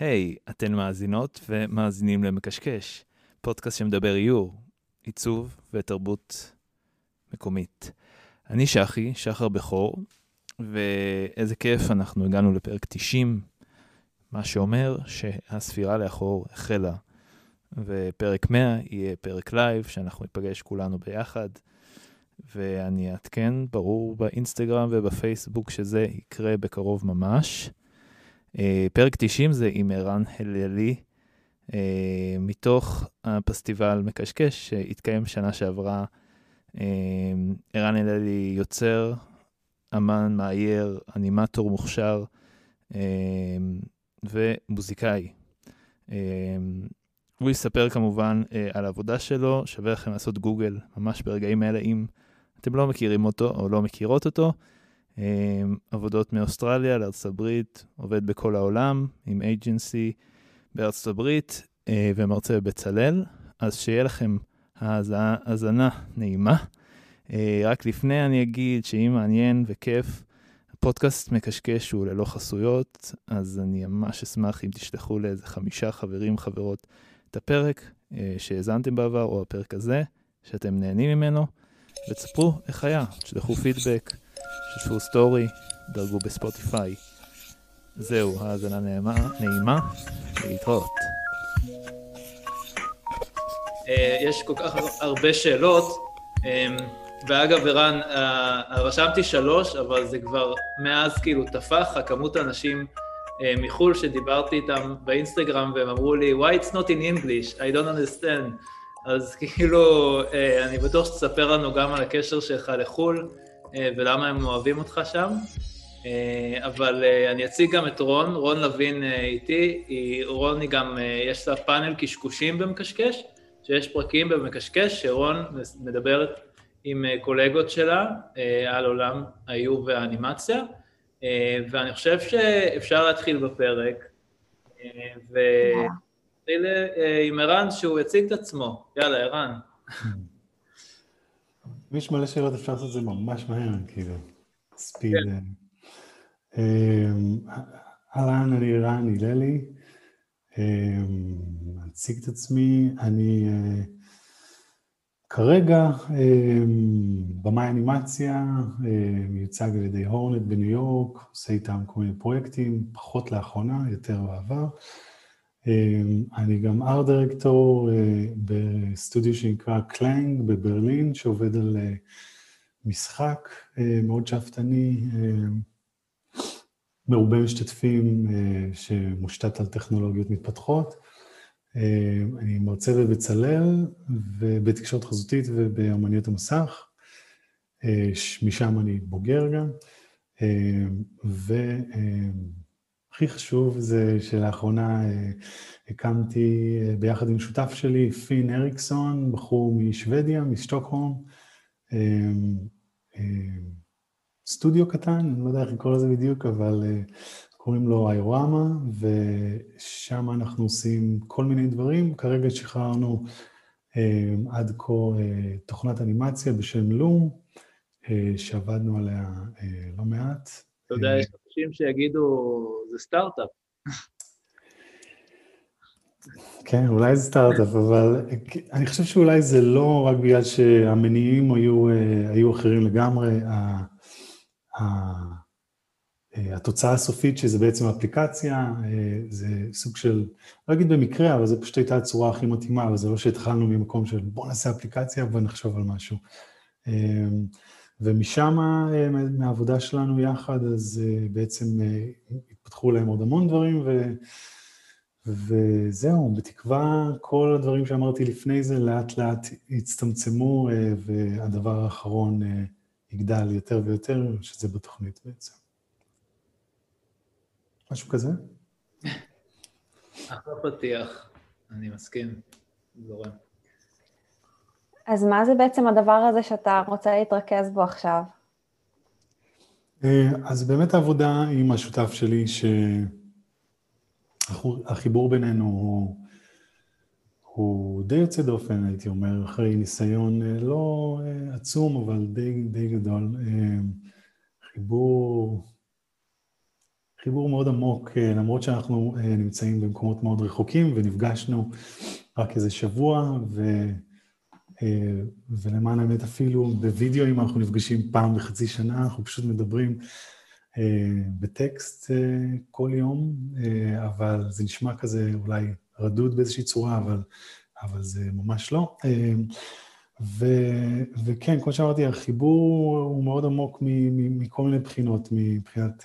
היי, היי, אתן מאזינות ומאזינים למקשקש, פודקאסט שמדבר איור, עיצוב ותרבות מקומית. אני שחי, שחר בכור, ואיזה כיף, אנחנו הגענו לפרק 90, מה שאומר שהספירה לאחור החלה, ופרק 100 יהיה פרק לייב, שאנחנו ניפגש כולנו ביחד, ואני אעדכן, ברור, באינסטגרם ובפייסבוק שזה יקרה בקרוב ממש. Uh, פרק 90 זה עם ערן הללי, uh, מתוך הפסטיבל מקשקש שהתקיים שנה שעברה. Uh, ערן הללי יוצר, אמן, מאייר, אנימטור מוכשר ומוזיקאי. הוא יספר כמובן על העבודה שלו, שווה לכם לעשות גוגל ממש ברגעים האלה אם אתם לא מכירים אותו או לא מכירות אותו. אמ, עבודות מאוסטרליה לארצות הברית, עובד בכל העולם עם אייג'נסי בארצות הברית אה, ומרצה בבצלאל, אז שיהיה לכם האזנה נעימה. אה, רק לפני אני אגיד שאם מעניין וכיף, הפודקאסט מקשקש הוא ללא חסויות, אז אני ממש אשמח אם תשלחו לאיזה חמישה חברים, חברות, את הפרק אה, שהאזנתם בעבר, או הפרק הזה, שאתם נהנים ממנו, ותספרו איך היה, תשלחו פידבק. שתפו סטורי, דרגו בספוטיפיי. זהו, האזנה נעימה, נעימה, להתראות. אה, יש כל כך הרבה שאלות, אמ, ואגב, ערן, אה, רשמתי שלוש, אבל זה כבר מאז כאילו טפח, הכמות האנשים אה, מחו"ל שדיברתי איתם באינסטגרם, והם אמרו לי, why it's not in English, I don't understand. אז כאילו, אני בטוח שתספר לנו גם על הקשר שלך לחו"ל. אה, ולמה הם אוהבים אותך שם. אה, אבל אה, אני אציג גם את רון, רון לוין איתי, רון היא גם, יש לה פאנל קשקושים במקשקש, שיש פרקים במקשקש שרון מדברת עם קולגות שלה על עולם האיור והאנימציה, ואני חושב שאפשר להתחיל בפרק, ונתחיל עם ערן שהוא יציג את עצמו. יאללה, ערן. אם יש מלא שאלות אפשר לעשות את זה ממש מהר, כאילו, ספיד. כן. אמ, אהלן, אני רן הללי, אמ, אציג את עצמי, אני אה, כרגע במאי אנימציה, מיוצג על ידי הורנט בניו יורק, עושה איתם כל מיני פרויקטים, פחות לאחרונה, יותר בעבר. אמ, אני גם ארט דירקטור אה, בסטודיו שנקרא קלנג בברלין, שעובד על אה, משחק אה, מאוד שאפתני, מרובה משתתפים שמושתת על טכנולוגיות מתפתחות. אני מרצה בבצלאל ובתקשורת חזותית ובאמניות המסך, משם אני בוגר גם. ו... הכי חשוב זה שלאחרונה אה, הקמתי אה, ביחד עם שותף שלי, פין אריקסון, בחור משוודיה, משטוקהום, אה, סטודיו קטן, אני לא יודע איך לקרוא לזה בדיוק, אבל קוראים לו איורמה, ושם אנחנו עושים כל מיני דברים. כרגע שחררנו עד כה תוכנת אנימציה בשם לום, שעבדנו עליה לא מעט. אתה יודע, יש אנשים שיגידו, זה סטארט-אפ. כן, אולי זה סטארט-אפ, אבל אני חושב שאולי זה לא רק בגלל שהמניעים היו, היו אחרים לגמרי. התוצאה הסופית, שזה בעצם אפליקציה, זה סוג של, לא אגיד במקרה, אבל זו פשוט הייתה הצורה הכי מתאימה, אבל זה לא שהתחלנו ממקום של בוא נעשה אפליקציה ונחשוב על משהו. ומשם, אה, מהעבודה שלנו יחד, אז אה, בעצם אה, התפתחו להם עוד המון דברים, ו... וזהו, בתקווה כל הדברים שאמרתי לפני זה לאט לאט יצטמצמו, והדבר האחרון יגדל יותר ויותר, שזה בתוכנית בעצם. משהו כזה? אחלה פתיח, אני מסכים, זורם. אז מה זה בעצם הדבר הזה שאתה רוצה להתרכז בו עכשיו? אה, אז באמת העבודה עם השותף שלי, שהחיבור בינינו הוא, הוא די יוצא דופן, הייתי אומר, אחרי ניסיון אה, לא אה, עצום, אבל די, די גדול. חיבור, חיבור מאוד עמוק, למרות שאנחנו נמצאים במקומות מאוד רחוקים ונפגשנו רק איזה שבוע, ו... ולמען האמת אפילו בווידאו, אם אנחנו נפגשים פעם בחצי שנה, אנחנו פשוט מדברים בטקסט כל יום, אבל זה נשמע כזה אולי רדוד באיזושהי צורה, אבל, אבל זה ממש לא. ו, וכן, כמו שאמרתי, החיבור הוא מאוד עמוק מכל מיני בחינות, מבחינת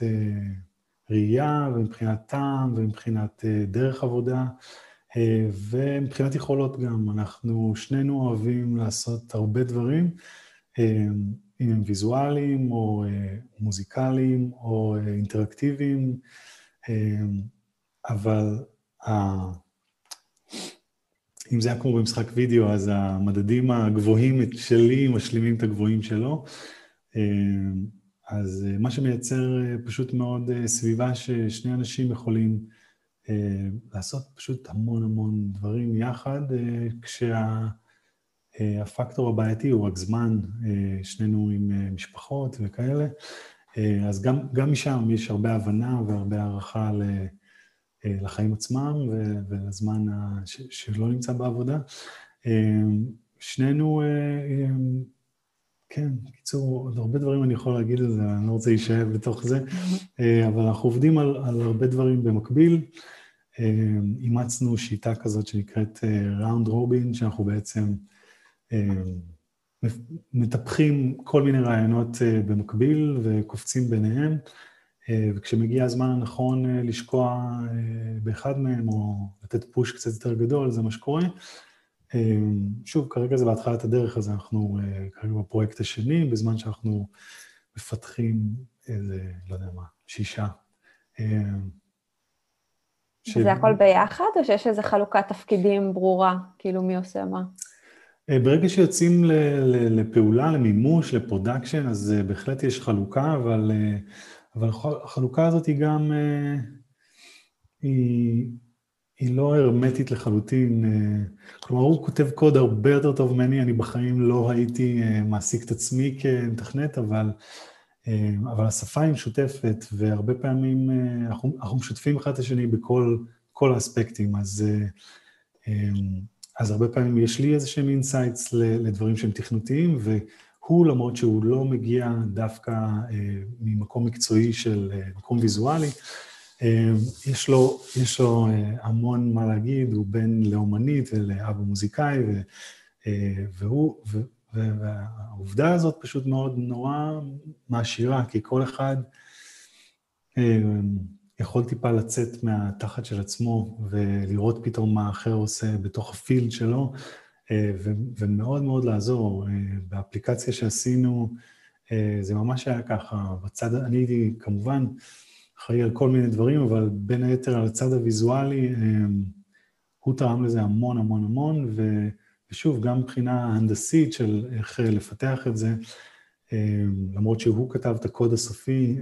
ראייה ומבחינת טעם ומבחינת דרך עבודה. ומבחינת יכולות גם, אנחנו שנינו אוהבים לעשות הרבה דברים, אם הם ויזואליים או מוזיקליים או אינטראקטיביים, אבל אם זה היה כמו במשחק וידאו, אז המדדים הגבוהים שלי משלימים את הגבוהים שלו. אז מה שמייצר פשוט מאוד סביבה ששני אנשים יכולים לעשות פשוט המון המון דברים יחד, כשהפקטור הבעייתי הוא רק זמן, שנינו עם משפחות וכאלה, אז גם, גם משם יש הרבה הבנה והרבה הערכה לחיים עצמם ולזמן שלא נמצא בעבודה. שנינו, כן, בקיצור, עוד הרבה דברים אני יכול להגיד על זה, אני לא רוצה להישאב לתוך זה, אבל אנחנו עובדים על, על הרבה דברים במקביל. אימצנו שיטה כזאת שנקראת ראונד רובין, שאנחנו בעצם מטפחים כל מיני רעיונות במקביל וקופצים ביניהם, וכשמגיע הזמן הנכון לשקוע באחד מהם או לתת פוש קצת יותר גדול, זה מה שקורה. שוב, כרגע זה בהתחלת הדרך, אז אנחנו כרגע בפרויקט השני, בזמן שאנחנו מפתחים איזה, לא יודע מה, שישה. ש... זה הכל ביחד, או שיש איזו חלוקת תפקידים ברורה, כאילו מי עושה מה? ברגע שיוצאים לפעולה, למימוש, ל production, אז בהחלט יש חלוקה, אבל, אבל החלוקה הזאת היא גם, היא, היא לא הרמטית לחלוטין. כלומר, הוא כותב קוד הרבה יותר טוב ממני, אני בחיים לא הייתי מעסיק את עצמי כמתכנת, אבל... אבל השפה היא משותפת, והרבה פעמים אנחנו, אנחנו משתפים אחד את השני בכל האספקטים, אז, אז הרבה פעמים יש לי איזה שהם insights לדברים שהם תכנותיים, והוא, למרות שהוא לא מגיע דווקא ממקום מקצועי של מקום ויזואלי, יש לו, יש לו המון מה להגיד, הוא בן לאומנית ולאבא מוזיקאי, והוא, והעובדה הזאת פשוט מאוד נורא מעשירה, כי כל אחד יכול טיפה לצאת מהתחת של עצמו ולראות פתאום מה האחר עושה בתוך הפילד שלו, ומאוד מאוד לעזור. באפליקציה שעשינו, זה ממש היה ככה, בצד, אני הייתי כמובן אחראי על כל מיני דברים, אבל בין היתר על הצד הוויזואלי, הוא תרם לזה המון המון המון. ושוב, גם מבחינה הנדסית של איך לפתח את זה, למרות שהוא כתב את הקוד הסופי,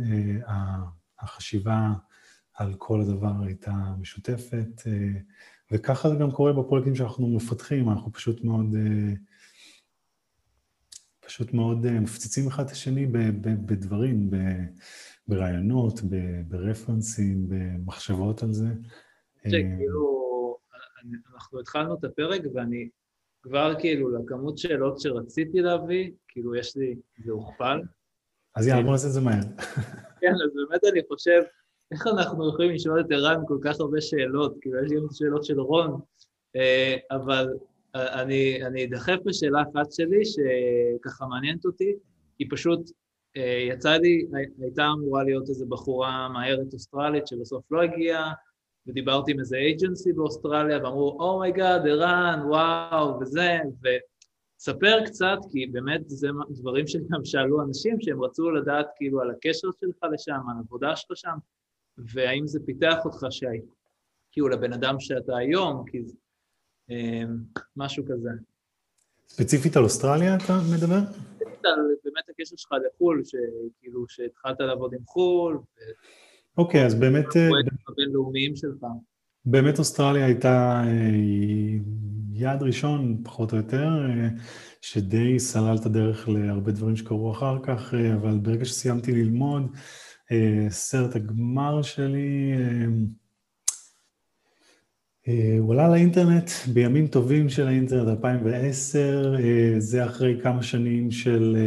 החשיבה על כל הדבר הייתה משותפת, וככה זה גם קורה בפרויקטים שאנחנו מפתחים, אנחנו פשוט מאוד, פשוט מאוד מפציצים אחד את השני בדברים, ברעיונות, ברפרנסים, במחשבות על זה. שכאילו, אנחנו התחלנו את הפרק ואני כבר כאילו לכמות שאלות שרציתי להביא, כאילו יש לי, זה הוכפל. אז יאללה, בוא נעשה את זה מהר. כן, אז באמת אני חושב, איך אנחנו יכולים לשאול את ערן כל כך הרבה שאלות, כאילו יש גם שאלות של רון, אבל אני, אני אדחף בשאלה אחת שלי, שככה מעניינת אותי, היא פשוט, יצא לי, הייתה אמורה להיות איזו בחורה מהערת אוסטרלית שבסוף לא הגיעה, ודיברתי עם איזה agency באוסטרליה, ואמרו, oh my God, ערן, וואו, וזה, וספר קצת, כי באמת זה דברים שגם שאלו אנשים, שהם רצו לדעת כאילו על הקשר שלך לשם, על העבודה שלך שם, והאם זה פיתח אותך שהי, כאילו לבן אדם שאתה היום, כי זה אה, משהו כזה. ספציפית על אוסטרליה אתה מדבר? ספציפית על באמת הקשר שלך לחו"ל, שכאילו שהתחלת לעבוד עם חו"ל, אוקיי, אז באמת... הפרויקטים הבינלאומיים שלך. באמת אוסטרליה הייתה יעד ראשון, פחות או יותר, שדי סלל את הדרך להרבה דברים שקרו אחר כך, אבל ברגע שסיימתי ללמוד סרט הגמר שלי, הוא עלה לאינטרנט בימים טובים של האינטרנט, 2010, זה אחרי כמה שנים של...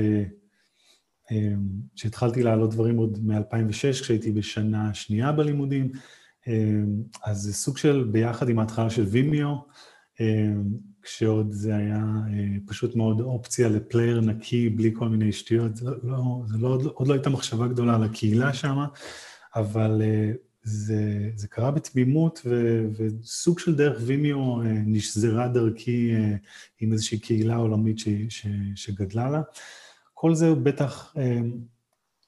שהתחלתי לעלות דברים עוד מ-2006, כשהייתי בשנה שנייה בלימודים, אז זה סוג של, ביחד עם ההתחלה של וימיו, כשעוד זה היה פשוט מאוד אופציה לפלייר נקי, בלי כל מיני שטויות, זה, לא, זה לא, עוד לא הייתה מחשבה גדולה על הקהילה שם, אבל זה, זה קרה בתמימות, ו, וסוג של דרך וימיו נשזרה דרכי עם איזושהי קהילה עולמית ש, ש, שגדלה לה. כל זה בטח,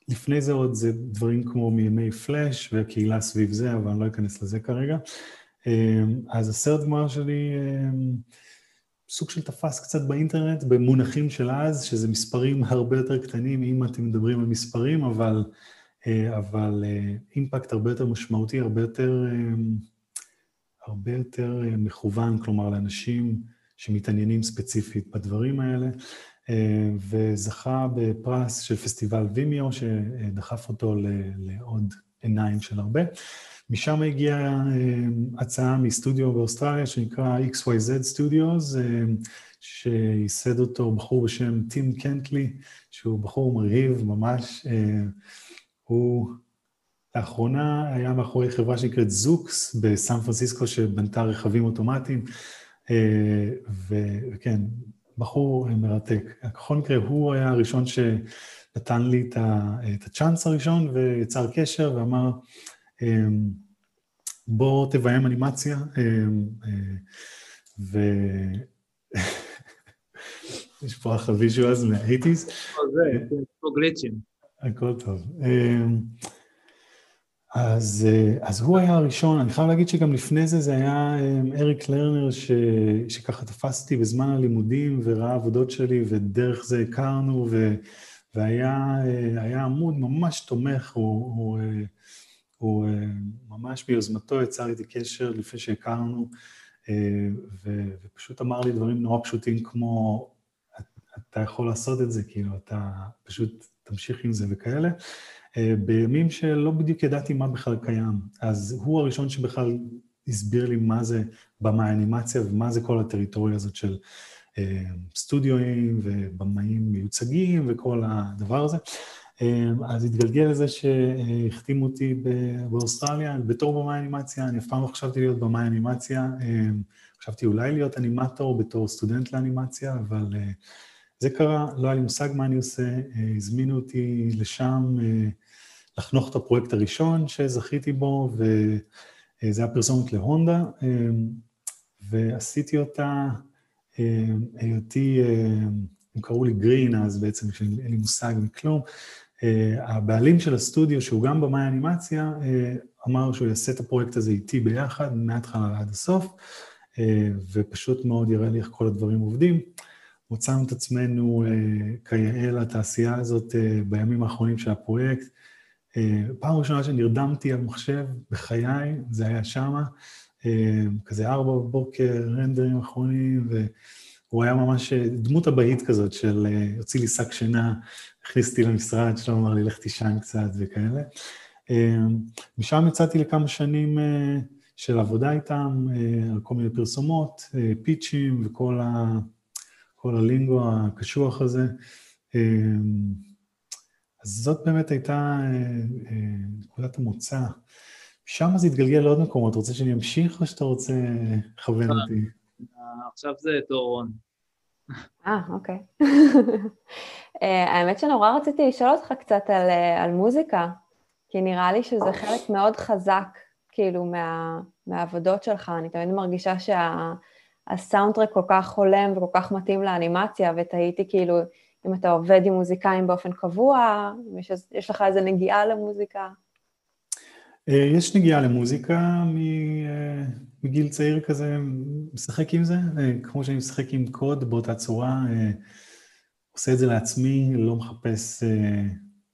לפני זה עוד זה דברים כמו מימי פלאש והקהילה סביב זה, אבל אני לא אכנס לזה כרגע. אז הסרט גמר שלי סוג של תפס קצת באינטרנט, במונחים של אז, שזה מספרים הרבה יותר קטנים, אם אתם מדברים על מספרים, אבל, אבל אימפקט הרבה יותר משמעותי, הרבה יותר, הרבה יותר מכוון, כלומר לאנשים שמתעניינים ספציפית בדברים האלה. וזכה בפרס של פסטיבל וימיו, שדחף אותו לעוד עיניים של הרבה. משם הגיעה הצעה מסטודיו באוסטרליה שנקרא XYZ Studios, שייסד אותו בחור בשם טים קנטלי, שהוא בחור מרהיב ממש. הוא לאחרונה היה מאחורי חברה שנקראת זוקס בסן פרנסיסקו, שבנתה רכבים אוטומטיים, וכן, בחור מרתק. בכל מקרה, הוא היה הראשון שנתן לי את הצ'אנס הראשון ויצר קשר ואמר, בוא תביים אנימציה, ו... יש פה אחלה visuals מה-80's. זה, פה גליצ'ים. הכל טוב. אז, אז הוא היה הראשון, אני חייב להגיד שגם לפני זה זה היה אריק לרנר ש, שככה תפסתי בזמן הלימודים וראה עבודות שלי ודרך זה הכרנו ו, והיה עמוד ממש תומך, הוא, הוא, הוא ממש ביוזמתו יצר איתי קשר לפני שהכרנו ו, ופשוט אמר לי דברים נורא פשוטים כמו אתה יכול לעשות את זה, כאילו אתה פשוט תמשיך עם זה וכאלה. בימים שלא בדיוק ידעתי מה בכלל קיים. אז הוא הראשון שבכלל הסביר לי מה זה במאי אנימציה ומה זה כל הטריטוריה הזאת של סטודיואים ובמאים מיוצגים וכל הדבר הזה. אז התגלגל לזה שהחתימו אותי באוסטרליה בתור במאי אנימציה, אני אף פעם לא חשבתי להיות במאי אנימציה, חשבתי אולי להיות אנימטור בתור סטודנט לאנימציה, אבל זה קרה, לא היה לי מושג מה אני עושה, הזמינו אותי לשם לחנוך את הפרויקט הראשון שזכיתי בו, וזה היה פרסומת להונדה, ועשיתי אותה, היותי, הם קראו לי גרין אז בעצם, אין לי מושג מכלום. הבעלים של הסטודיו, שהוא גם במאי אנימציה, אמר שהוא יעשה את הפרויקט הזה איתי ביחד, מההתחלה ועד הסוף, ופשוט מאוד יראה לי איך כל הדברים עובדים. מצאנו את עצמנו כיאה לתעשייה הזאת בימים האחרונים של הפרויקט. פעם ראשונה שנרדמתי על מחשב בחיי, זה היה שמה, כזה ארבע בבוקר, רנדרים אחרונים, והוא היה ממש דמות אבהית כזאת של הוציא לי שק שינה, הכניס אותי למשרד שלו, אמר לי, לך תישן קצת וכאלה. משם יצאתי לכמה שנים של עבודה איתם, על כל מיני פרסומות, פיצ'ים וכל ה... כל הלינגו הקשוח הזה. אז זאת באמת הייתה נקודת המוצא. שם זה התגלגל לעוד מקומות. רוצה שאני אמשיך או שאתה רוצה לכוון אותי? עכשיו זה תור רון. אה, אוקיי. האמת שנורא רציתי לשאול אותך קצת על, על מוזיקה, כי נראה לי שזה חלק מאוד חזק, כאילו, מה, מהעבודות שלך. אני תמיד מרגישה שה... הסאונדטרק כל כך הולם וכל כך מתאים לאנימציה, ותהיתי כאילו אם אתה עובד עם מוזיקאים באופן קבוע, יש, יש לך איזה נגיעה למוזיקה? יש נגיעה למוזיקה מגיל צעיר כזה, משחק עם זה, כמו שאני משחק עם קוד באותה צורה, עושה את זה לעצמי, לא מחפש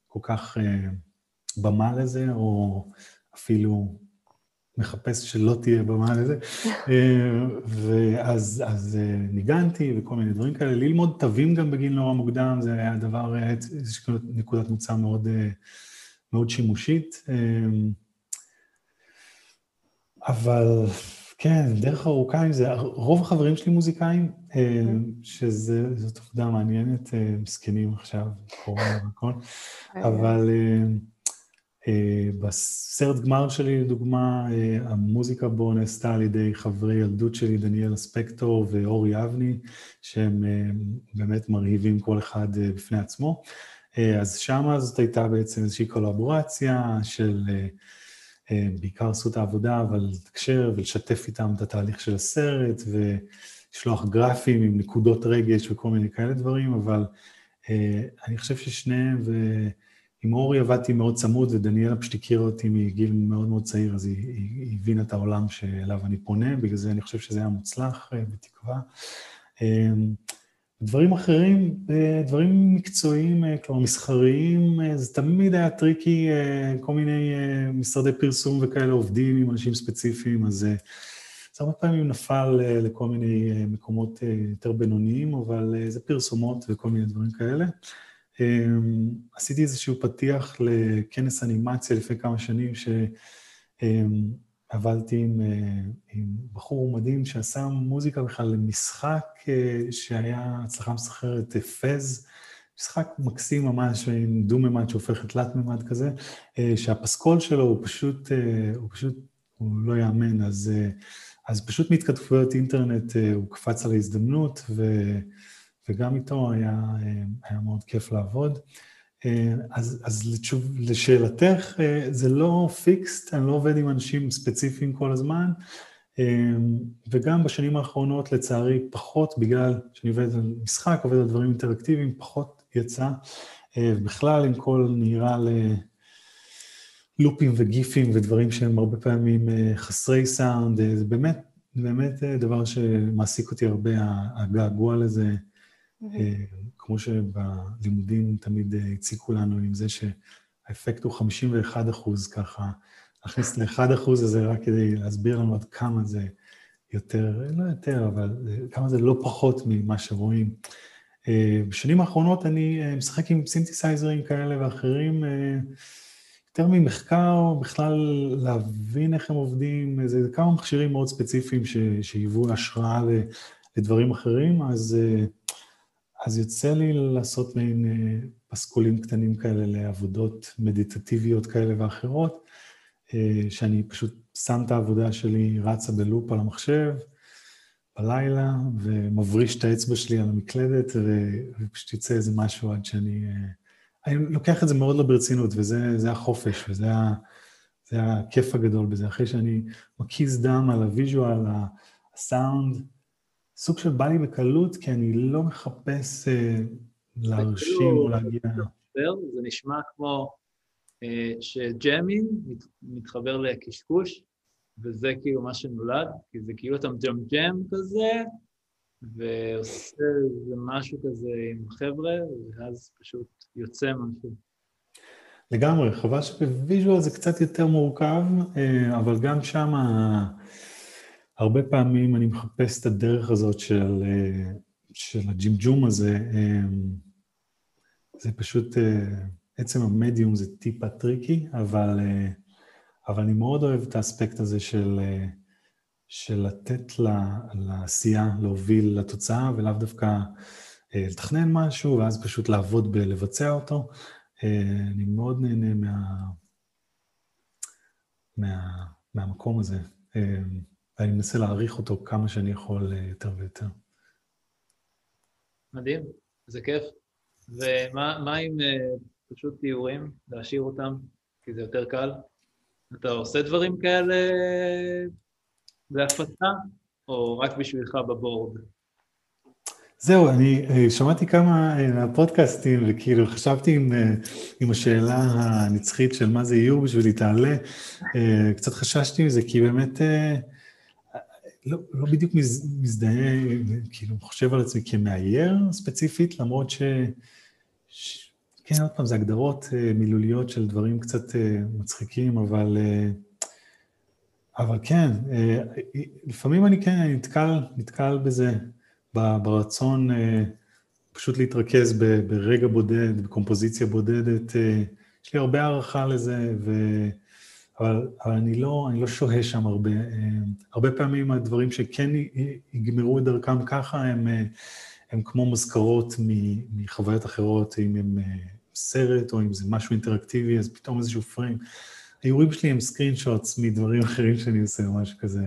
כל כך במה לזה, או אפילו מחפש שלא תהיה במה לזה, ואז אז ניגנתי וכל מיני דברים כאלה. ללמוד תווים גם בגיל נורא מוקדם, זה היה דבר, איזושהי נקודת מוצא מאוד, מאוד שימושית. אבל כן, דרך ארוכה עם זה, רוב החברים שלי מוזיקאים, שזאת עובדה מעניינת, מסכנים עכשיו, קורונה והכל, אבל בסרט גמר שלי, לדוגמה, המוזיקה בו נעשתה על ידי חברי ילדות שלי, דניאל אספקטור ואורי אבני, שהם באמת מרהיבים כל אחד בפני עצמו. אז שמה זאת הייתה בעצם איזושהי קולבורציה של... בעיקר עשו העבודה, אבל לתקשר ולשתף איתם את התהליך של הסרט, ולשלוח גרפים עם נקודות רגש וכל מיני כאלה דברים, אבל אני חושב ששניהם, ועם אורי עבדתי מאוד צמוד, ודניאלה פשוט הכירה אותי מגיל מאוד מאוד צעיר, אז היא, היא הבינה את העולם שאליו אני פונה, בגלל זה אני חושב שזה היה מוצלח, בתקווה. דברים אחרים, דברים מקצועיים, כלומר מסחריים, זה תמיד היה tricky, כל מיני משרדי פרסום וכאלה עובדים עם אנשים ספציפיים, אז זה הרבה פעמים נפל לכל מיני מקומות יותר בינוניים, אבל זה פרסומות וכל מיני דברים כאלה. עשיתי איזשהו פתיח לכנס אנימציה לפני כמה שנים, ש... עבדתי עם, עם בחור מדהים שעשה מוזיקה בכלל למשחק שהיה הצלחה מסחררת פז, משחק מקסים ממש, עם דו-ממד שהופך לתלת-ממד כזה, שהפסקול שלו הוא פשוט, הוא פשוט, הוא לא יאמן, אז, אז פשוט מהתכתבויות אינטרנט הוא קפץ על ההזדמנות, ו, וגם איתו היה, היה מאוד כיף לעבוד. אז, אז לתשוב, לשאלתך, זה לא פיקסט, אני לא עובד עם אנשים ספציפיים כל הזמן, וגם בשנים האחרונות, לצערי, פחות, בגלל שאני עובד על משחק, עובד על דברים אינטראקטיביים, פחות יצא. בכלל, עם כל נהירה ללופים וגיפים ודברים שהם הרבה פעמים חסרי סאונד, זה באמת, באמת דבר שמעסיק אותי הרבה, הגעגוע לזה. כמו שבלימודים תמיד הציקו לנו עם זה שהאפקט הוא 51 אחוז, ככה, להכניס ל-1 אחוז הזה רק כדי להסביר לנו עד כמה זה יותר, לא יותר, אבל כמה זה לא פחות ממה שרואים. בשנים האחרונות אני משחק עם סינתסייזרים כאלה ואחרים, יותר ממחקר, בכלל להבין איך הם עובדים, זה כמה מכשירים מאוד ספציפיים שהיוו השראה לדברים אחרים, אז... אז יוצא לי לעשות מעין פסקולים קטנים כאלה לעבודות מדיטטיביות כאלה ואחרות, שאני פשוט שם את העבודה שלי, רצה בלופ על המחשב בלילה, ומבריש את האצבע שלי על המקלדת, ופשוט יוצא איזה משהו עד שאני... אני לוקח את זה מאוד לא ברצינות, וזה החופש, וזה הכיף הגדול בזה. אחרי שאני מקיז דם על ה visual, הסאונד, סוג של בא לי בקלות, כי אני לא מחפש אה, להרשים או להגיע... זה נשמע כמו אה, שג'מינג מת, מתחבר לקשקוש, וזה כאילו מה שנולד, כי זה כאילו אתה מג'ם כזה, ועושה איזה משהו כזה עם חבר'ה, ואז פשוט יוצא משהו. לגמרי, חבל שבוויז'ואל זה קצת יותר מורכב, אה, אבל גם שם הרבה פעמים אני מחפש את הדרך הזאת של, של הג'ימג'ום הזה, זה פשוט, עצם המדיום זה טיפה tricky, אבל, אבל אני מאוד אוהב את האספקט הזה של, של לתת לעשייה להוביל לתוצאה, ולאו דווקא לתכנן משהו, ואז פשוט לעבוד בלבצע אותו. אני מאוד נהנה מה, מה, מהמקום הזה. ואני מנסה להעריך אותו כמה שאני יכול אה, יותר ויותר. מדהים, זה כיף. ומה עם uh, פשוט תיאורים, להשאיר אותם, כי זה יותר קל? אתה עושה דברים כאלה בהפצה, או רק בשבילך בבורד? זהו, אני אה, שמעתי כמה מהפודקאסטים, וכאילו חשבתי עם, עם השאלה הנצחית של מה זה איור בשבילי תעלה, קצת חששתי מזה, כי באמת לא, לא בדיוק מז, מזדהה, כאילו חושב על עצמי כמאייר ספציפית, למרות ש... ש... כן, עוד פעם, זה הגדרות uh, מילוליות של דברים קצת uh, מצחיקים, אבל... Uh, אבל כן, לפעמים אני כן, נתקל, נתקל בזה, ברצון פשוט להתרכז ב, ברגע בודד, בקומפוזיציה בודדת, יש לי הרבה הערכה לזה, ו... אבל, אבל אני, לא, אני לא שוהה שם הרבה. הרבה פעמים הדברים שכן יגמרו את דרכם ככה, הם, הם כמו מזכרות מחוויות אחרות, אם הם סרט או אם זה משהו אינטראקטיבי, אז פתאום איזשהו פריים. האיורים שלי הם סקרין שוטס מדברים אחרים שאני עושה או משהו כזה.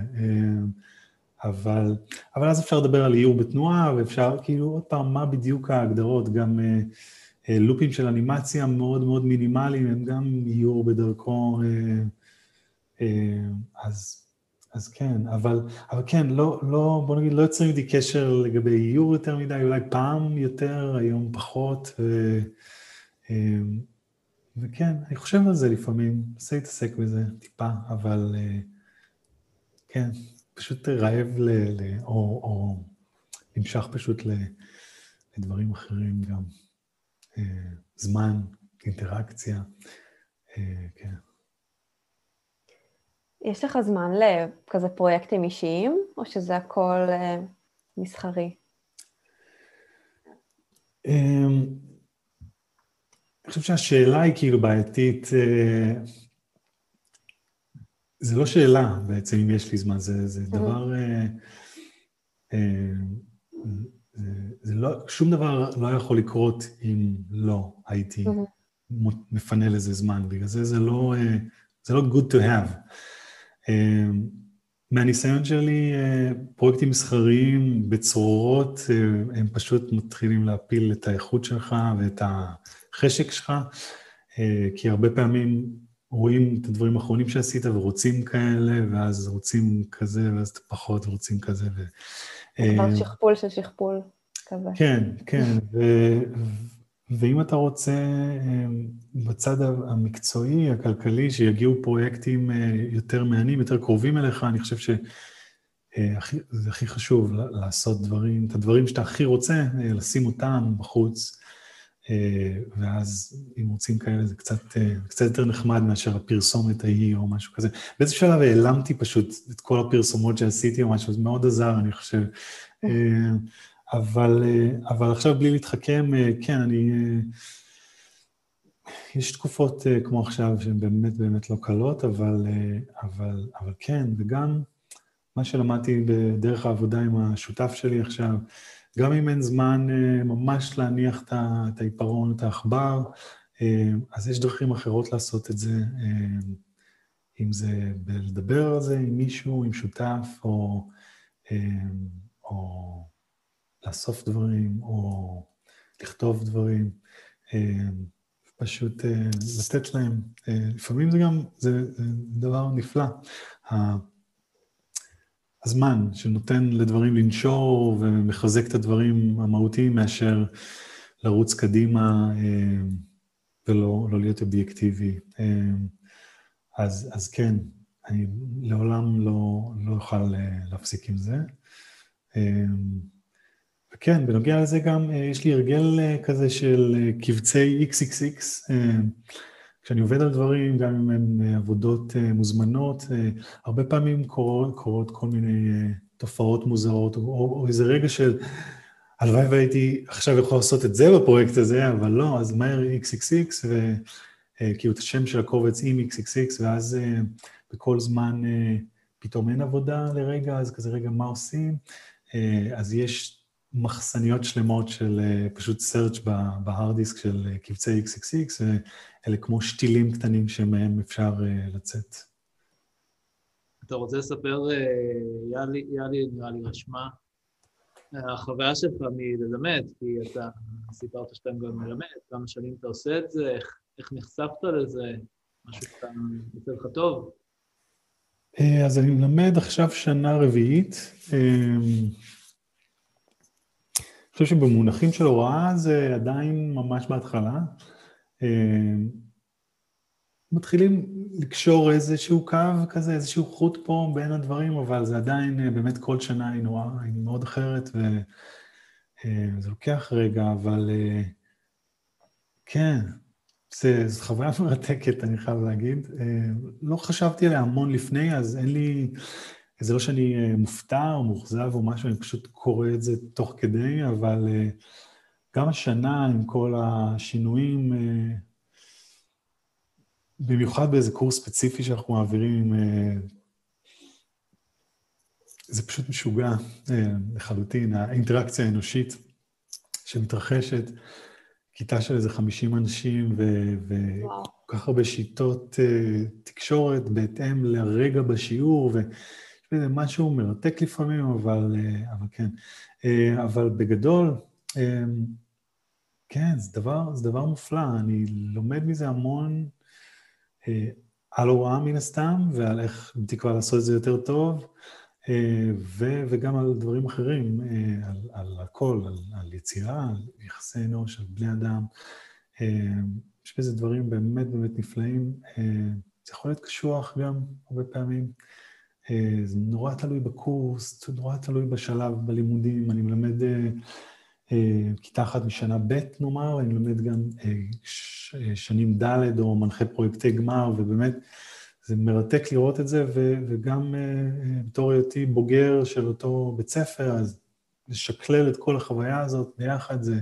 אבל, אבל אז אפשר לדבר על איור בתנועה, ואפשר, כאילו, עוד פעם, מה בדיוק ההגדרות, גם אה, אה, לופים של אנימציה מאוד מאוד מינימליים, הם גם איור בדרכו, אה, אה, אז, אז כן, אבל, אבל כן, לא, לא, בוא נגיד, לא יוצרים איתי קשר לגבי איור יותר מדי, אולי פעם יותר, היום פחות, ו, אה, וכן, אני חושב על זה לפעמים, מנסה להתעסק בזה טיפה, אבל אה, כן. פשוט רעב ל... ל או, או נמשך פשוט ל, לדברים אחרים גם. אה, זמן, אינטראקציה, אה, כן. יש לך זמן לכזה פרויקטים אישיים, או שזה הכל אה, מסחרי? אמ, אני חושב שהשאלה היא כאילו בעייתית. זה לא שאלה בעצם אם יש לי זמן, זה, זה דבר... אה, אה, זה, זה לא, שום דבר לא יכול לקרות אם לא הייתי מפנה לזה זמן, בגלל זה זה לא, אה, זה לא good to have. מהניסיון שלי, פרויקטים מסחריים בצרורות, הם פשוט מתחילים להפיל את האיכות שלך ואת החשק שלך, כי הרבה פעמים רואים את הדברים האחרונים שעשית ורוצים כאלה, ואז רוצים כזה, ואז פחות רוצים כזה. ו... כבר אה, שכפול של שכפול כזה. כן, כן, ו... ואם אתה רוצה אה, בצד המקצועי, הכלכלי, שיגיעו פרויקטים אה, יותר מהנים, יותר קרובים אליך, אני חושב שזה הכי חשוב, לעשות דברים, את הדברים שאתה הכי רוצה, לשים אותם בחוץ. אה, ואז אם רוצים כאלה זה קצת, אה, קצת יותר נחמד מאשר הפרסומת ההיא או משהו כזה. באיזה שלב העלמתי פשוט את כל הפרסומות שעשיתי או משהו, זה מאוד עזר, אני חושב. אה, אבל, אבל עכשיו בלי להתחכם, כן, אני... יש תקופות כמו עכשיו שהן באמת באמת לא קלות, אבל, אבל, אבל כן, וגם מה שלמדתי בדרך העבודה עם השותף שלי עכשיו, גם אם אין זמן אה, ממש להניח את העיפרון, את העכבר, אה, אז יש דרכים אחרות לעשות את זה, אה, אם זה בלדבר על זה עם מישהו, עם שותף, או, או לאסוף דברים, או לכתוב דברים, פשוט לתת להם. לפעמים זה גם, זה דבר נפלא. הזמן שנותן לדברים לנשור ומחזק את הדברים המהותיים מאשר לרוץ קדימה אה, ולא לא להיות אובייקטיבי. אה, אז, אז כן, אני לעולם לא, לא אוכל אה, להפסיק עם זה. וכן, בנוגע לזה גם, יש לי הרגל כזה של קבצי XXX. כשאני עובד על דברים, גם אם הן אה, עבודות אה, מוזמנות, אה, הרבה פעמים קורות, קורות כל מיני תופעות מוזרות, או, או איזה רגע של הלוואי והייתי עכשיו יכול לעשות את זה בפרויקט הזה, אבל לא, אז מהר XXX, וכאילו את השם של הקובץ עם XXX, ואז בכל זמן פתאום אין עבודה לרגע, אז כזה רגע מה עושים? אז יש מחסניות שלמות של פשוט search בהארד דיסק של קבצי XXX, אלה כמו שתילים קטנים שמהם אפשר uh, לצאת. אתה רוצה לספר, uh, יאלי, יאלי נראה לי רשמה, החוויה שלך מללמד, כי אתה סיפרת שאתה גם מלמד, כמה שנים אתה עושה את זה, איך, איך נחשפת לזה, משהו קטן יוצא לך טוב? אה, אז אני מלמד עכשיו שנה רביעית. אני חושב שבמונחים של הוראה זה עדיין ממש בהתחלה. אה, מתחילים לקשור איזשהו קו כזה, איזשהו חוט פה בין הדברים, אבל זה עדיין, אה, באמת כל שנה היא נורא, היא מאוד אחרת, וזה אה, לוקח רגע, אבל כן, זו חוויה מרתקת, אני חייב להגיד. לא חשבתי עליה המון לפני, אז אין לי, זה לא שאני מופתע או מאוכזב או משהו, אני פשוט קורא את זה תוך כדי, אבל... גם השנה עם כל השינויים, אה, במיוחד באיזה קורס ספציפי שאנחנו מעבירים, אה, זה פשוט משוגע אה, לחלוטין, האינטראקציה האנושית שמתרחשת, כיתה של איזה 50 אנשים וכל כך הרבה שיטות תקשורת בהתאם לרגע בשיעור, ויש בזה משהו מרתק לפעמים, אבל, אבל כן. אבל בגדול, כן, זה דבר, זה דבר מופלא, אני לומד מזה המון אה, על הוראה מן הסתם, ועל איך בתקווה לעשות את זה יותר טוב, אה, ו, וגם על דברים אחרים, אה, על, על הכל, על, על יצירה, על יחסי אנוש, על בני אדם. יש בזה דברים באמת באמת נפלאים. זה יכול להיות קשוח גם הרבה פעמים. זה נורא תלוי בקורס, זה נורא תלוי בשלב בלימודים. אני מלמד אה, כיתה אחת משנה ב' נאמר, אני לומד גם אה, אה, שנים ד' או מנחה פרויקטי גמר, ובאמת זה מרתק לראות את זה, וגם בתור היותי בוגר של אותו בית ספר, אז לשקלל את כל החוויה הזאת ביחד, זה,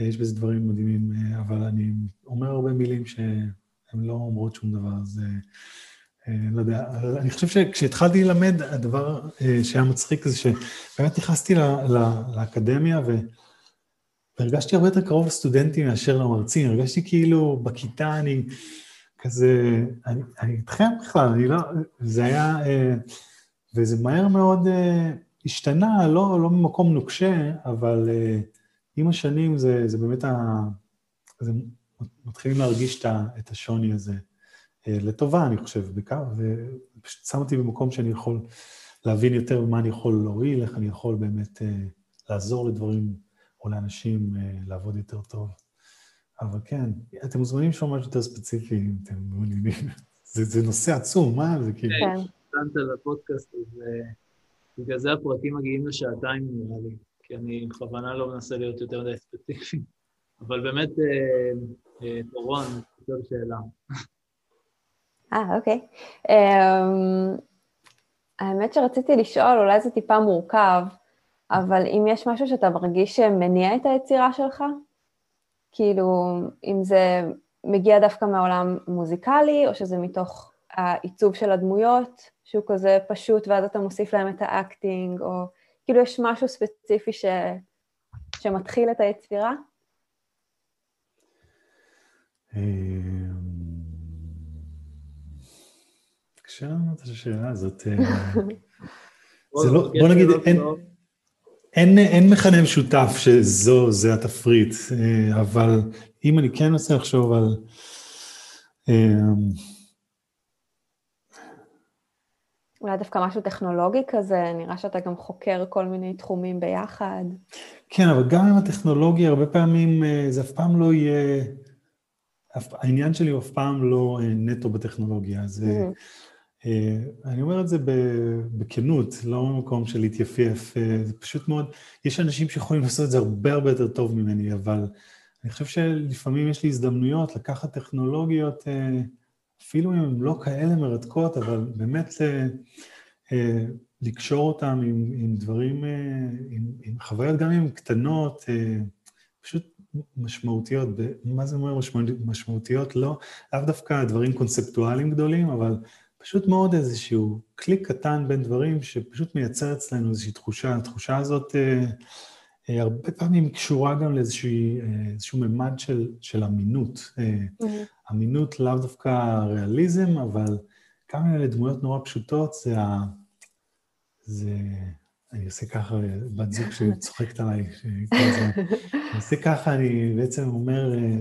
יש בזה דברים מדהימים, אבל אני אומר הרבה מילים שהן לא אומרות שום דבר, אז לא יודע, אני חושב שכשהתחלתי ללמד, הדבר שהיה מצחיק זה שבאמת נכנסתי לאקדמיה והרגשתי הרבה יותר קרוב לסטודנטים מאשר למרצים, הרגשתי כאילו בכיתה אני כזה, אני, אני איתכם בכלל, אני לא, זה היה, וזה מהר מאוד השתנה, לא, לא ממקום נוקשה, אבל עם השנים זה, זה באמת, ה, זה מתחילים להרגיש את השוני הזה. אה, לטובה, אני חושב, בעיקר, ופשוט שם אותי במקום שאני יכול להבין יותר מה אני יכול להועיל, איך אני יכול באמת אה, לעזור לדברים או לאנשים אה, לעבוד יותר טוב. אבל כן, אתם מוזמנים לשאול משהו יותר ספציפי, אם אתם מעוניינים. זה, זה נושא עצום, מה? זה כאילו... כן. נתנת לפודקאסט, אז בגלל זה הפרטים מגיעים לשעתיים נראה לי, כי אני בכוונה לא מנסה להיות יותר מדי ספציפי. אבל באמת, דורון, אני חושב שאלה. אה, אוקיי. Um, האמת שרציתי לשאול, אולי זה טיפה מורכב, אבל אם יש משהו שאתה מרגיש שמניע את היצירה שלך? כאילו, אם זה מגיע דווקא מהעולם מוזיקלי, או שזה מתוך העיצוב של הדמויות, שהוא כזה פשוט, ואז אתה מוסיף להם את האקטינג, או כאילו יש משהו ספציפי ש... שמתחיל את היצירה? קשה לענות את השאלה הזאת. אה, זה לא, בוא נגיד, אין, אין, אין מכנה משותף שזו, זה התפריט, אה, אבל אם אני כן רוצה לחשוב על... אה, אולי דווקא משהו טכנולוגי כזה, נראה שאתה גם חוקר כל מיני תחומים ביחד. כן, אבל גם עם הטכנולוגיה, הרבה פעמים זה אף פעם לא יהיה... העניין שלי הוא אף פעם לא נטו בטכנולוגיה, זה... Mm-hmm. אה, אני אומר את זה בכנות, לא במקום של להתייפייף, אה, זה פשוט מאוד, יש אנשים שיכולים לעשות את זה הרבה הרבה יותר טוב ממני, אבל אני חושב שלפעמים יש לי הזדמנויות לקחת טכנולוגיות, אה, אפילו אם הן לא כאלה מרתקות, אבל באמת לקשור אותן עם, עם דברים, עם, עם חוויות גם אם קטנות, פשוט משמעותיות. מה זה אומר משמעותיות? לא, לאו דווקא דברים קונספטואליים גדולים, אבל פשוט מאוד איזשהו קליק קטן בין דברים שפשוט מייצר אצלנו איזושהי תחושה. התחושה הזאת אה, אה, הרבה פעמים קשורה גם לאיזשהו אה, ממד של, של אמינות. אה, mm-hmm. אמינות לאו דווקא ריאליזם, אבל כמה מיני דמויות נורא פשוטות, זה ה... זה... אני עושה ככה, בת זוג שצוחקת עליי, אני עושה ככה, אני בעצם אומר, אה,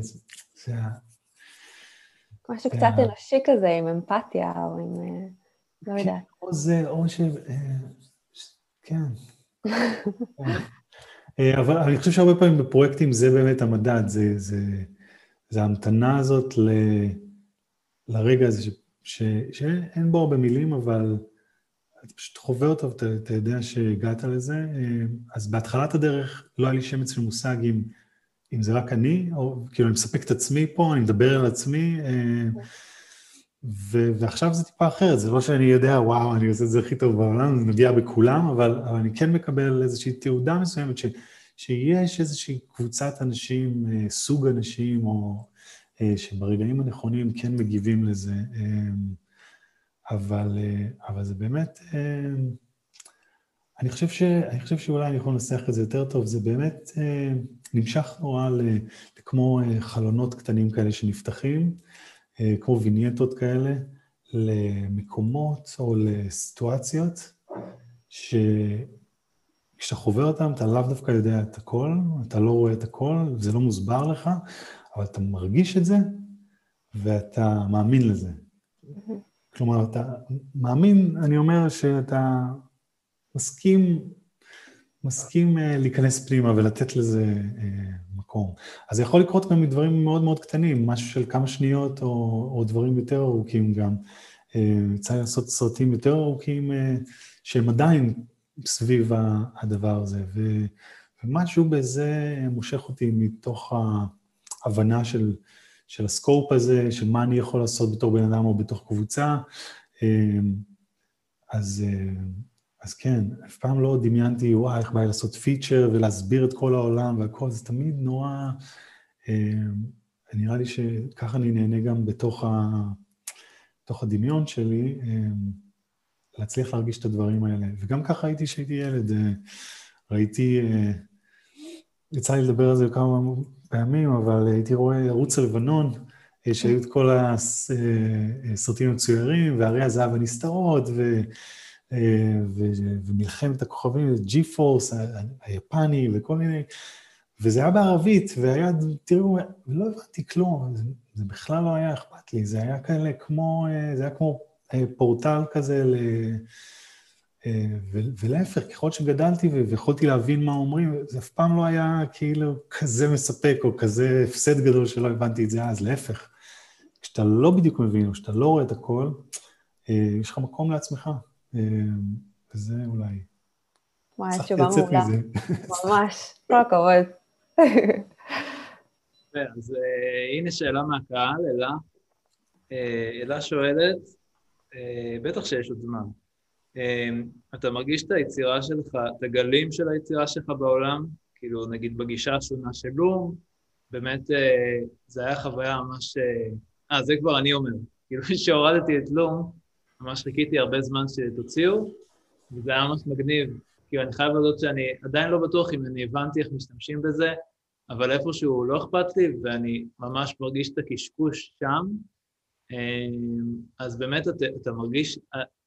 זה משהו קצת אנושי כזה, עם אמפתיה, או עם... אה, לא יודעת. או זה, או ש... אה, כן. אה, אבל אני חושב שהרבה פעמים בפרויקטים זה באמת המדד, זה, זה, זה ההמתנה הזאת ל, לרגע הזה, ש, ש, שאין בו הרבה מילים, אבל אתה פשוט חווה אותו ואתה אתה יודע שהגעת לזה. אז בהתחלת הדרך לא היה לי שמץ של מושג אם... אם זה רק אני, או כאילו אני מספק את עצמי פה, אני מדבר על עצמי, אה, ו- ועכשיו זה טיפה אחרת, זה לא שאני יודע, וואו, אני עושה את זה הכי טוב בעולם, זה נוגע בכולם, אבל, אבל אני כן מקבל איזושהי תעודה מסוימת, ש- שיש איזושהי קבוצת אנשים, אה, סוג אנשים, או שברגעים הנכונים כן מגיבים לזה, אבל, אבל זה באמת, אני חושב, ש, אני חושב שאולי אני יכול לנסח את זה יותר טוב, זה באמת נמשך נורא לכמו חלונות קטנים כאלה שנפתחים, כמו וינייטות כאלה, למקומות או לסיטואציות, שכשאתה חובר אותם, אתה לאו דווקא יודע את הכל, אתה לא רואה את הכל, זה לא מוסבר לך, אבל אתה מרגיש את זה, ואתה מאמין לזה. כלומר, אתה מאמין, אני אומר שאתה מסכים, מסכים uh, להיכנס פנימה ולתת לזה uh, מקום. אז זה יכול לקרות גם מדברים מאוד מאוד קטנים, משהו של כמה שניות או, או דברים יותר ארוכים גם. יצא uh, לעשות סרטים יותר ארוכים שהם עדיין סביב הדבר הזה, ו, ומשהו בזה מושך אותי מתוך ההבנה של, של הסקופ הזה, של מה אני יכול לעשות בתור בן אדם או בתוך קבוצה. אז, אז כן, אף פעם לא דמיינתי, וואי, איך בא לי לעשות פיצ'ר ולהסביר את כל העולם והכל, זה תמיד נורא... נראה לי שככה אני נהנה גם בתוך, ה, בתוך הדמיון שלי. להצליח להרגיש את הדברים האלה. וגם ככה הייתי כשהייתי ילד. אה, ראיתי, אה, יצא לי לדבר על זה כמה פעמים, אבל הייתי רואה ערוץ הלבנון, אה, שהיו את כל הסרטים המצוירים, והרי הזהב הנסתרות, ו... ו... ומלחמת הכוכבים, ג'י פורס היפני וכל מיני, וזה היה בערבית, והיה, תראו, לא הבנתי כלום, זה, זה בכלל לא היה אכפת לי, זה היה כאלה כמו, זה היה כמו אה, פורטל כזה, ל... אה, ולהפך, ככל שגדלתי ויכולתי להבין מה אומרים, זה אף פעם לא היה כאילו כזה מספק או כזה הפסד גדול שלא הבנתי את זה אז, להפך. כשאתה לא בדיוק מבין או כשאתה לא רואה את הכל, אה, יש לך מקום לעצמך, וזה אולי... וואי, תשובה מעולה. ממש, כל הכבוד. אז הנה שאלה מהקהל, אלה. אלה שואלת, אה, בטח שיש עוד זמן. אה, אתה מרגיש את היצירה שלך, את הגלים של היצירה שלך בעולם? כאילו, נגיד בגישה השונה של לום, באמת אה, זה היה חוויה ממש... אה, זה כבר אני אומר. כאילו, כשהורדתי את לום, ממש חיכיתי הרבה זמן שתוציאו, וזה היה ממש מגניב. כאילו, אני חייב לדעת שאני עדיין לא בטוח אם אני הבנתי איך משתמשים בזה, אבל איפשהו לא אכפת לי, ואני ממש מרגיש את הקשקוש שם, אמ, אז באמת אתה, אתה מרגיש,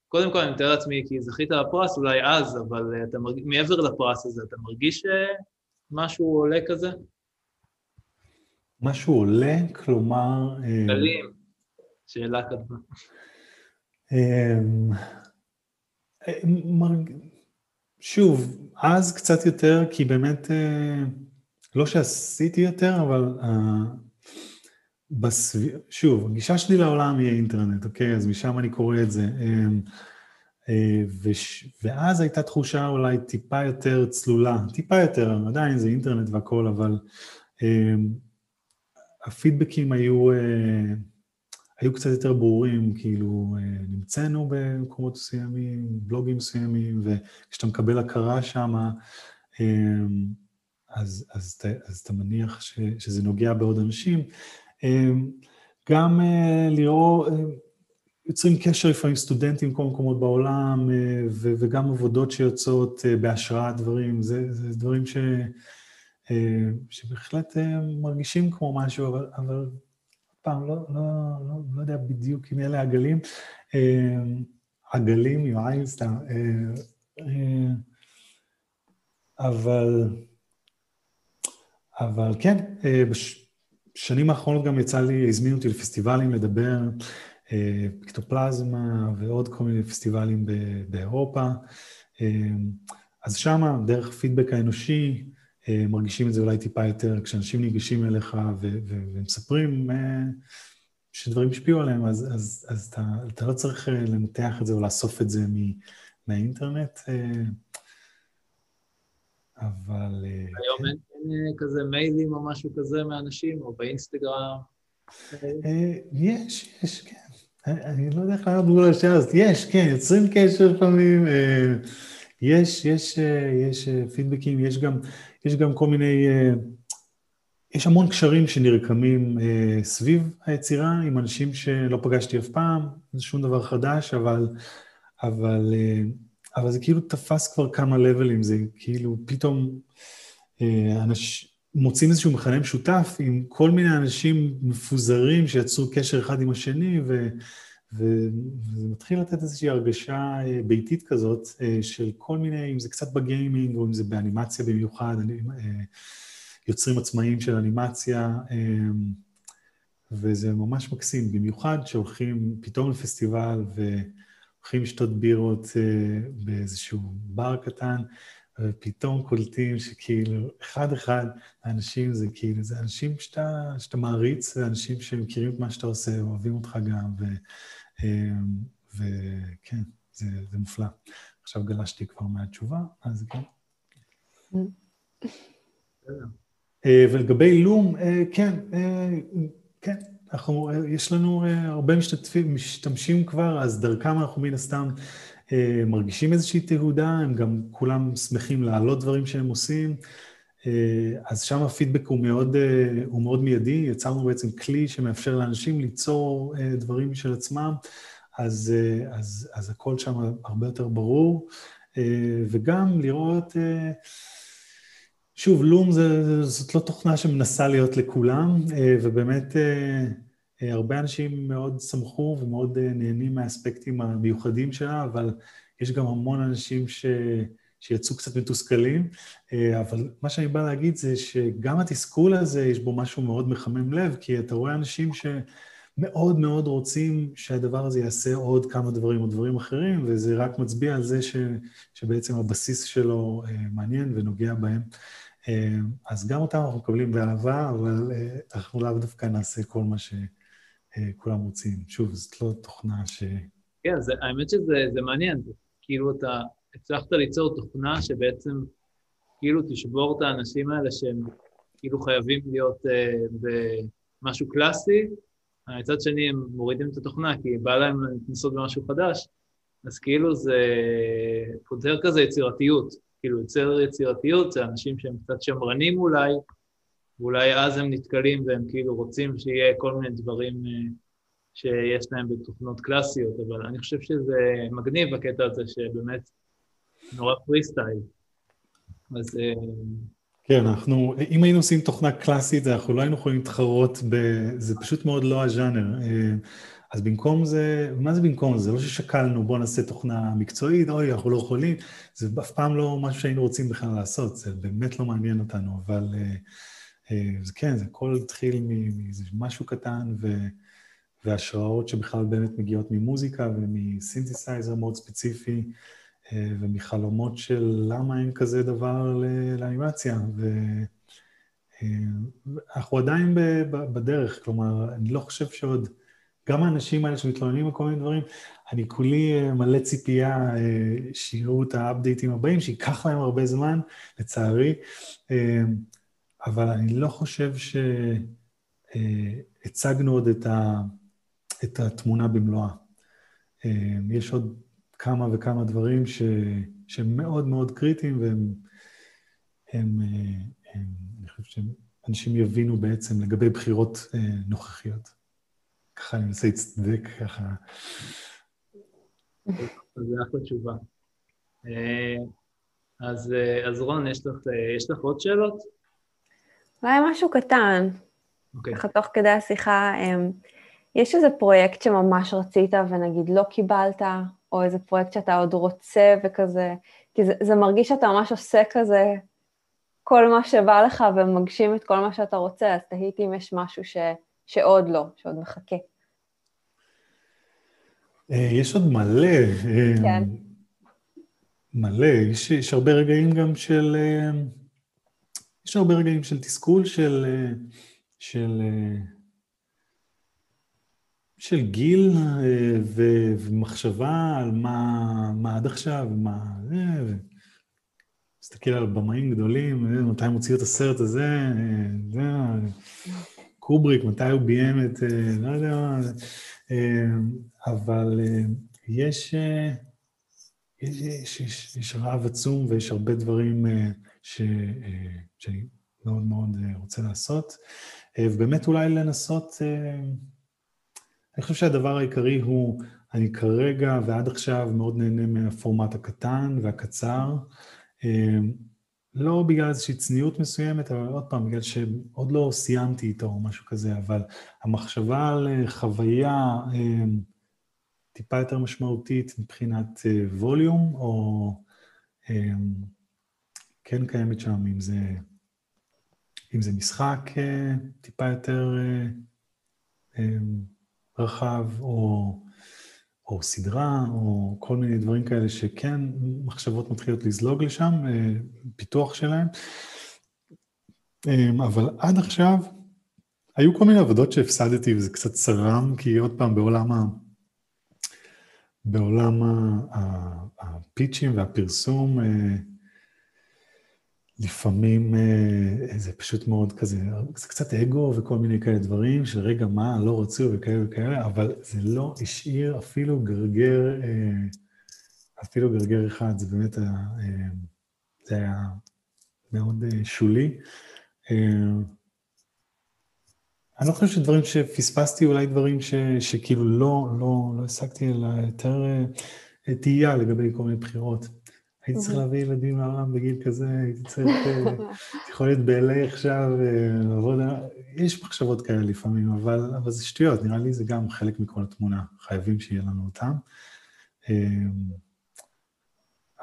קודם כל אני מתאר לעצמי כי זכית בפרס אולי אז, אבל אתה מרגיש, מעבר לפרס הזה, אתה מרגיש אה, עולה כזה? משהו עולה, כלומר... גלים, אה, שאלה כתבה. אמ, שוב, אז קצת יותר, כי באמת, אה, לא שעשיתי יותר, אבל בסביב... שוב, הגישה שלי לעולם היא האינטרנט, אוקיי? אז משם אני קורא את זה. אמ, אה, וש... ואז הייתה תחושה אולי טיפה יותר צלולה, טיפה יותר, עדיין זה אינטרנט והכול, אבל אמ, הפידבקים היו, אה, היו קצת יותר ברורים, כאילו אה, נמצאנו במקומות מסוימים, בלוגים מסוימים, וכשאתה מקבל הכרה שם, אמ, אז, אז, אז אתה מניח ש, שזה נוגע בעוד אנשים. אמ, גם אה, לראות, אה, יוצרים קשר לפעמים סטודנטים בכל מקומות בעולם, וגם עבודות שיוצאות בהשראת דברים, זה, זה דברים ש, שבהחלט מרגישים כמו משהו, אבל, אבל פעם, לא, לא, לא, לא יודע בדיוק אם אלה הגלים. עגלים, יואי, סתם. אבל, אבל כן, בשנים האחרונות גם יצא לי, הזמינו אותי לפסטיבלים לדבר, אה, פיקטופלזמה ועוד כל מיני פסטיבלים באירופה. אה, אז שמה, דרך פידבק האנושי, אה, מרגישים את זה אולי טיפה יותר, כשאנשים ניגשים אליך ומספרים שדברים השפיעו עליהם, אז, אז, אז אתה, אתה לא צריך לנתח את זה או לאסוף את זה מהאינטרנט, אבל... היום אין כזה מיילים או משהו כזה מאנשים, או באינסטגרם? אה, יש, יש, כן. אני לא יודע איך לענות בגלל השאלה הזאת. יש, כן, יוצרים קשר לפעמים. אה, יש, יש, אה, יש פידבקים, יש גם, יש גם כל מיני... יש המון קשרים שנרקמים אה, סביב היצירה עם אנשים שלא פגשתי אף פעם, זה שום דבר חדש, אבל, אבל, אה, אבל זה כאילו תפס כבר כמה לבלים, זה כאילו פתאום אה, אנשים מוצאים איזשהו מכנה משותף עם כל מיני אנשים מפוזרים שיצרו קשר אחד עם השני, ו, וזה מתחיל לתת איזושהי הרגשה אה, ביתית כזאת אה, של כל מיני, אם זה קצת בגיימינג או אם זה באנימציה במיוחד, אה, יוצרים עצמאיים של אנימציה, וזה ממש מקסים, במיוחד שהולכים פתאום לפסטיבל והולכים לשתות בירות באיזשהו בר קטן, ופתאום קולטים שכאילו, אחד-אחד, האנשים זה כאילו, זה אנשים שאתה, שאתה מעריץ, ואנשים שמכירים את מה שאתה עושה, אוהבים אותך גם, ו, וכן, זה, זה מופלא. עכשיו גלשתי כבר מהתשובה, אז כן. אה, ולגבי לום, אה, כן, אה, כן, אנחנו, יש לנו הרבה משתתפים, משתמשים כבר, אז דרכם אנחנו מן הסתם מרגישים איזושהי תהודה, הם גם כולם שמחים להעלות דברים שהם עושים, אז שם הפידבק הוא מאוד, הוא מאוד מיידי, יצרנו בעצם כלי שמאפשר לאנשים ליצור דברים משל עצמם, אז, אז, אז הכל שם הרבה יותר ברור, וגם לראות שוב, לום זה, זאת לא תוכנה שמנסה להיות לכולם, אה, ובאמת אה, אה, הרבה אנשים מאוד שמחו ומאוד נהנים מהאספקטים המיוחדים שלה, אבל יש גם המון אנשים ש... שיצאו קצת מתוסכלים, אבל מה שאני בא להגיד זה שגם התסכול הזה, יש בו משהו מאוד מחמם לב, כי אתה רואה אנשים שמאוד מאוד רוצים שהדבר הזה יעשה עוד כמה דברים או דברים אחרים, וזה רק מצביע על זה ש... שבעצם הבסיס שלו מעניין ונוגע בהם. אה, אז גם אותם אנחנו מקבלים באהבה, אבל אה, אנחנו לאו דווקא נעשה כל מה שכולם רוצים. שוב, זאת לא תוכנה ש... כן, זה, האמת שזה מעניין. כאילו אתה הצלחת ליצור תוכנה שבעצם כאילו תשבור את האנשים האלה שהם כאילו חייבים להיות אה, במשהו קלאסי, מצד שני הם מורידים את התוכנה כי בא להם לנסות במשהו חדש, אז כאילו זה פותר כזה יצירתיות. כאילו יוצר יצירתיות זה אנשים שהם קצת שמרנים אולי, ואולי אז הם נתקלים והם כאילו רוצים שיהיה כל מיני דברים אה, שיש להם בתוכנות קלאסיות, אבל אני חושב שזה מגניב בקטע הזה שבאמת נורא פרי סטייל. אז... אה, כן, אנחנו, אם היינו עושים תוכנה קלאסית, אנחנו לא היינו יכולים להתחרות ב... זה פשוט מאוד לא הז'אנר. אה, אז במקום זה, מה זה במקום זה? לא ששקלנו, בואו נעשה תוכנה מקצועית, אוי, אנחנו לא יכולים, זה אף פעם לא משהו שהיינו רוצים בכלל לעשות, זה באמת לא מעניין אותנו, אבל אה, זה כן, זה הכל התחיל משהו קטן, ו, והשראות שבכלל באמת מגיעות ממוזיקה ומסינתסייזר מאוד ספציפי, ומחלומות של למה אין כזה דבר לאנימציה, ואנחנו עדיין בדרך, כלומר, אני לא חושב שעוד... גם האנשים האלה שמתלוננים על כל מיני דברים, אני כולי אה, מלא ציפייה אה, שיראו את האפדייטים הבאים, שייקח להם הרבה זמן, לצערי, אה, אבל אני לא חושב שהצגנו עוד את התמונה במלואה. יש עוד כמה וכמה דברים ש, שהם מאוד מאוד קריטיים, והם, הם, הם, אני חושב שאנשים יבינו בעצם לגבי בחירות נוכחיות. ככה אני מנסה להצטדק ככה. זה אחלה תשובה. אה, אז, אה, אז רון, יש לך, אה, יש לך עוד שאלות? אולי משהו קטן. אוקיי. ככה תוך כדי השיחה, יש איזה פרויקט שממש רצית ונגיד לא קיבלת, או איזה פרויקט שאתה עוד רוצה וכזה, כי זה, זה מרגיש שאתה ממש עושה כזה כל מה שבא לך ומגשים את כל מה שאתה רוצה, אז תהיתי אם יש משהו ש, שעוד לא, שעוד מחכה. אה, יש עוד מלא. אה, כן. מלא. יש, יש הרבה רגעים גם של... אה, יש הרבה רגעים של תסכול, של... של של גיל ו, ומחשבה על מה, מה עד עכשיו, מה... מסתכל על במאים גדולים, מתי הם הוציאו את הסרט הזה, זה, קובריק, מתי הוא ביים את, לא יודע מה, אבל אה, יש, אה, יש, יש, יש, יש רעב עצום ויש הרבה דברים אה, ש, שאני מאוד מאוד רוצה לעשות. ובאמת אולי לנסות, אני חושב שהדבר העיקרי הוא, אני כרגע ועד עכשיו מאוד נהנה מהפורמט הקטן והקצר. לא בגלל איזושהי צניעות מסוימת, אבל עוד פעם, בגלל שעוד לא סיימתי איתו או משהו כזה, אבל המחשבה על חוויה טיפה יותר משמעותית מבחינת ווליום, או כן קיימת שם, אם זה, אם זה משחק טיפה יותר רחב, או או סדרה, או כל מיני דברים כאלה שכן מחשבות מתחילות לזלוג לשם, אה, פיתוח שלהם. אה, אבל עד עכשיו, היו כל מיני עבודות שהפסדתי וזה קצת צרם, כי עוד פעם, בעולם, ה... בעולם הפיצ'ים והפרסום, אה, לפעמים אה, זה פשוט מאוד כזה, זה קצת אגו וכל מיני כאלה דברים, שרגע מה, לא רצו וכאלה וכאלה, אבל זה לא השאיר אפילו גרגר, אה, אפילו גרגר אחד, זה באמת היה, אה, זה היה מאוד שולי. אני לא חושב שדברים שפספסתי, אולי דברים ש, שכאילו לא, לא, לא השגתי, אלא יותר תהייה לגבי כל מיני בחירות. הייתי צריך להביא ילדים לעולם בגיל כזה, הייתי צריך, אה, יכול להיות ב-LA עכשיו, אה, לעבוד, יש מחשבות כאלה לפעמים, אבל, אבל זה שטויות, נראה לי זה גם חלק מכל התמונה, חייבים שיהיה לנו אותם. אה,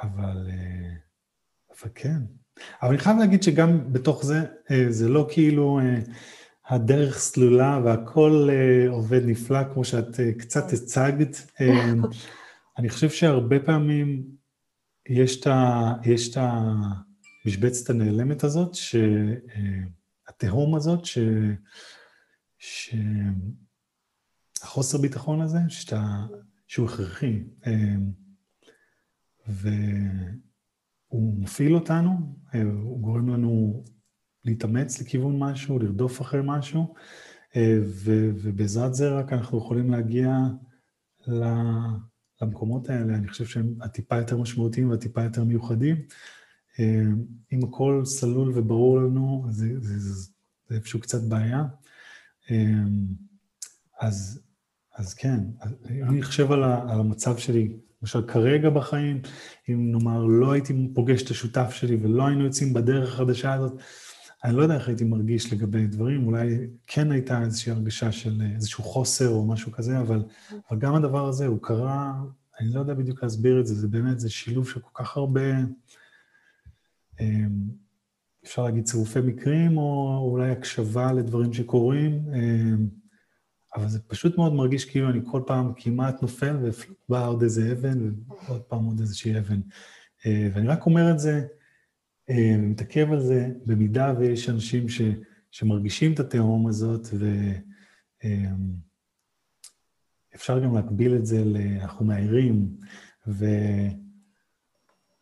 אבל, אבל כן. אבל אני חייב להגיד שגם בתוך זה, זה לא כאילו הדרך סלולה והכל עובד נפלא, כמו שאת קצת הצגת. אני חושב שהרבה פעמים, יש את המשבצת הנעלמת הזאת, שהתהום הזאת, ש... שהחוסר ביטחון הזה, שאתה, שהוא הכרחי, והוא מפעיל אותנו, הוא גורם לנו להתאמץ לכיוון משהו, לרדוף אחרי משהו, ו, ובעזרת זה רק אנחנו יכולים להגיע ל... למקומות האלה, אני חושב שהם הטיפה יותר משמעותיים והטיפה יותר מיוחדים. אה, אם הכל סלול וברור לנו, זה, זה, זה, זה איפשהו קצת בעיה. אה, אז, אז כן, אני חושב על, על המצב שלי, למשל כרגע בחיים, אם נאמר לא הייתי פוגש את השותף שלי ולא היינו יוצאים בדרך החדשה הזאת, אני לא יודע איך הייתי מרגיש לגבי דברים, אולי כן הייתה איזושהי הרגשה של איזשהו חוסר או משהו כזה, אבל, אבל גם הדבר הזה, הוא קרה, אני לא יודע בדיוק להסביר את זה, זה באמת, זה שילוב של כל כך הרבה, אמ, אפשר להגיד צירופי מקרים, או אולי הקשבה לדברים שקורים, אמ, אבל זה פשוט מאוד מרגיש כאילו אני כל פעם כמעט נופל ובאה עוד איזה אבן, ועוד פעם עוד איזושהי אבן. אה, ואני רק אומר את זה, אה, מתעכב על זה, במידה ויש אנשים ש, שמרגישים את התהום הזאת, ואפשר גם להקביל את זה ל... אנחנו מעירים, ו...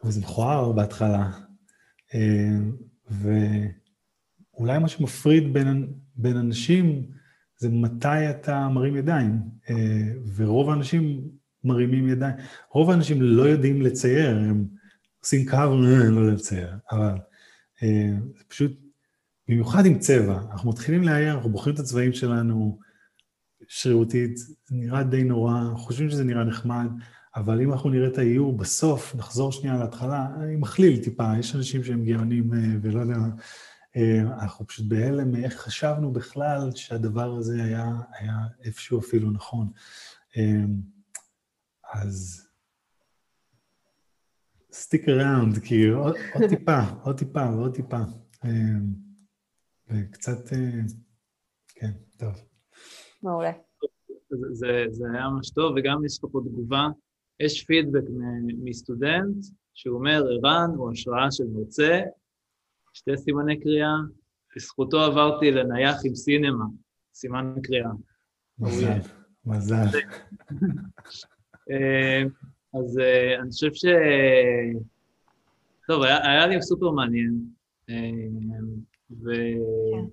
וזה מכוער בהתחלה, אה, ואולי מה שמפריד בין, בין אנשים זה מתי אתה מרים ידיים, אה, ורוב האנשים מרימים ידיים. רוב האנשים לא יודעים לצייר, הם... עושים קו, לא לצייר, אבל אה, זה פשוט, במיוחד עם צבע, אנחנו מתחילים לאייר, אנחנו בוחרים את הצבעים שלנו שרירותית, זה נראה די נורא, חושבים שזה נראה נחמד, אבל אם אנחנו נראה את האיור בסוף, נחזור שנייה להתחלה, אני מכליל טיפה, יש אנשים שהם גאונים אה, ולא יודע, אה, אנחנו פשוט בהלם איך חשבנו בכלל שהדבר הזה היה, היה איפשהו אפילו נכון. אז stick around, כאילו, עוד, עוד טיפה, עוד טיפה ועוד טיפה. אמ, וקצת, אה, כן, טוב. מעולה. זה, זה, זה היה ממש טוב, וגם יש לך פה תגובה. יש פידבק מסטודנט שהוא אומר, ערן הוא השראה של מרצה, שתי סימני קריאה, בזכותו עברתי לנייח עם סינמה, סימן קריאה. מזל, מזל. אה, אז uh, אני חושב ש... טוב, היה, היה לי סופר מעניין, uh, וכן,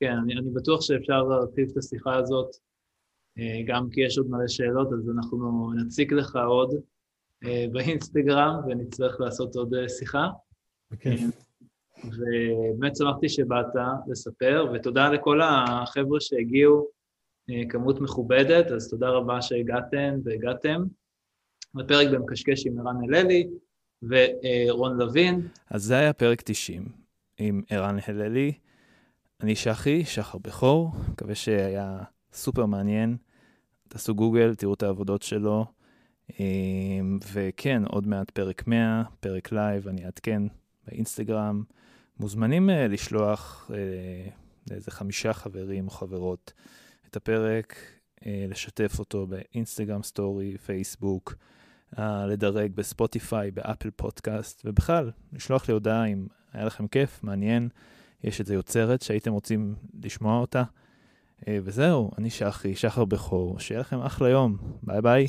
כן, אני, אני בטוח שאפשר להרחיב את השיחה הזאת, uh, גם כי יש עוד מלא שאלות, אז אנחנו נציג לך עוד באינסטגרם, ונצטרך לעשות עוד שיחה. בכיף. ובאמת שמחתי שבאת לספר, ותודה לכל החבר'ה שהגיעו, כמות מכובדת, אז תודה רבה שהגעתם והגעתם. בפרק במקשקש עם ערן הללי ורון לוין. אז זה היה פרק 90 עם ערן הללי. אני שחי, שחר בכור, מקווה שהיה סופר מעניין. תעשו גוגל, תראו את העבודות שלו. אמ, וכן, עוד מעט פרק 100, פרק live, אני אעדכן באינסטגרם. מוזמנים אה, לשלוח אה, לאיזה חמישה חברים או חברות את הפרק, אה, לשתף אותו באינסטגרם story, פייסבוק, לדרג בספוטיפיי, באפל פודקאסט, ובכלל, לשלוח לי הודעה אם היה לכם כיף, מעניין, יש איזה יוצרת שהייתם רוצים לשמוע אותה. וזהו, אני שחי, שחר בכור, שיהיה לכם אחלה יום, ביי ביי.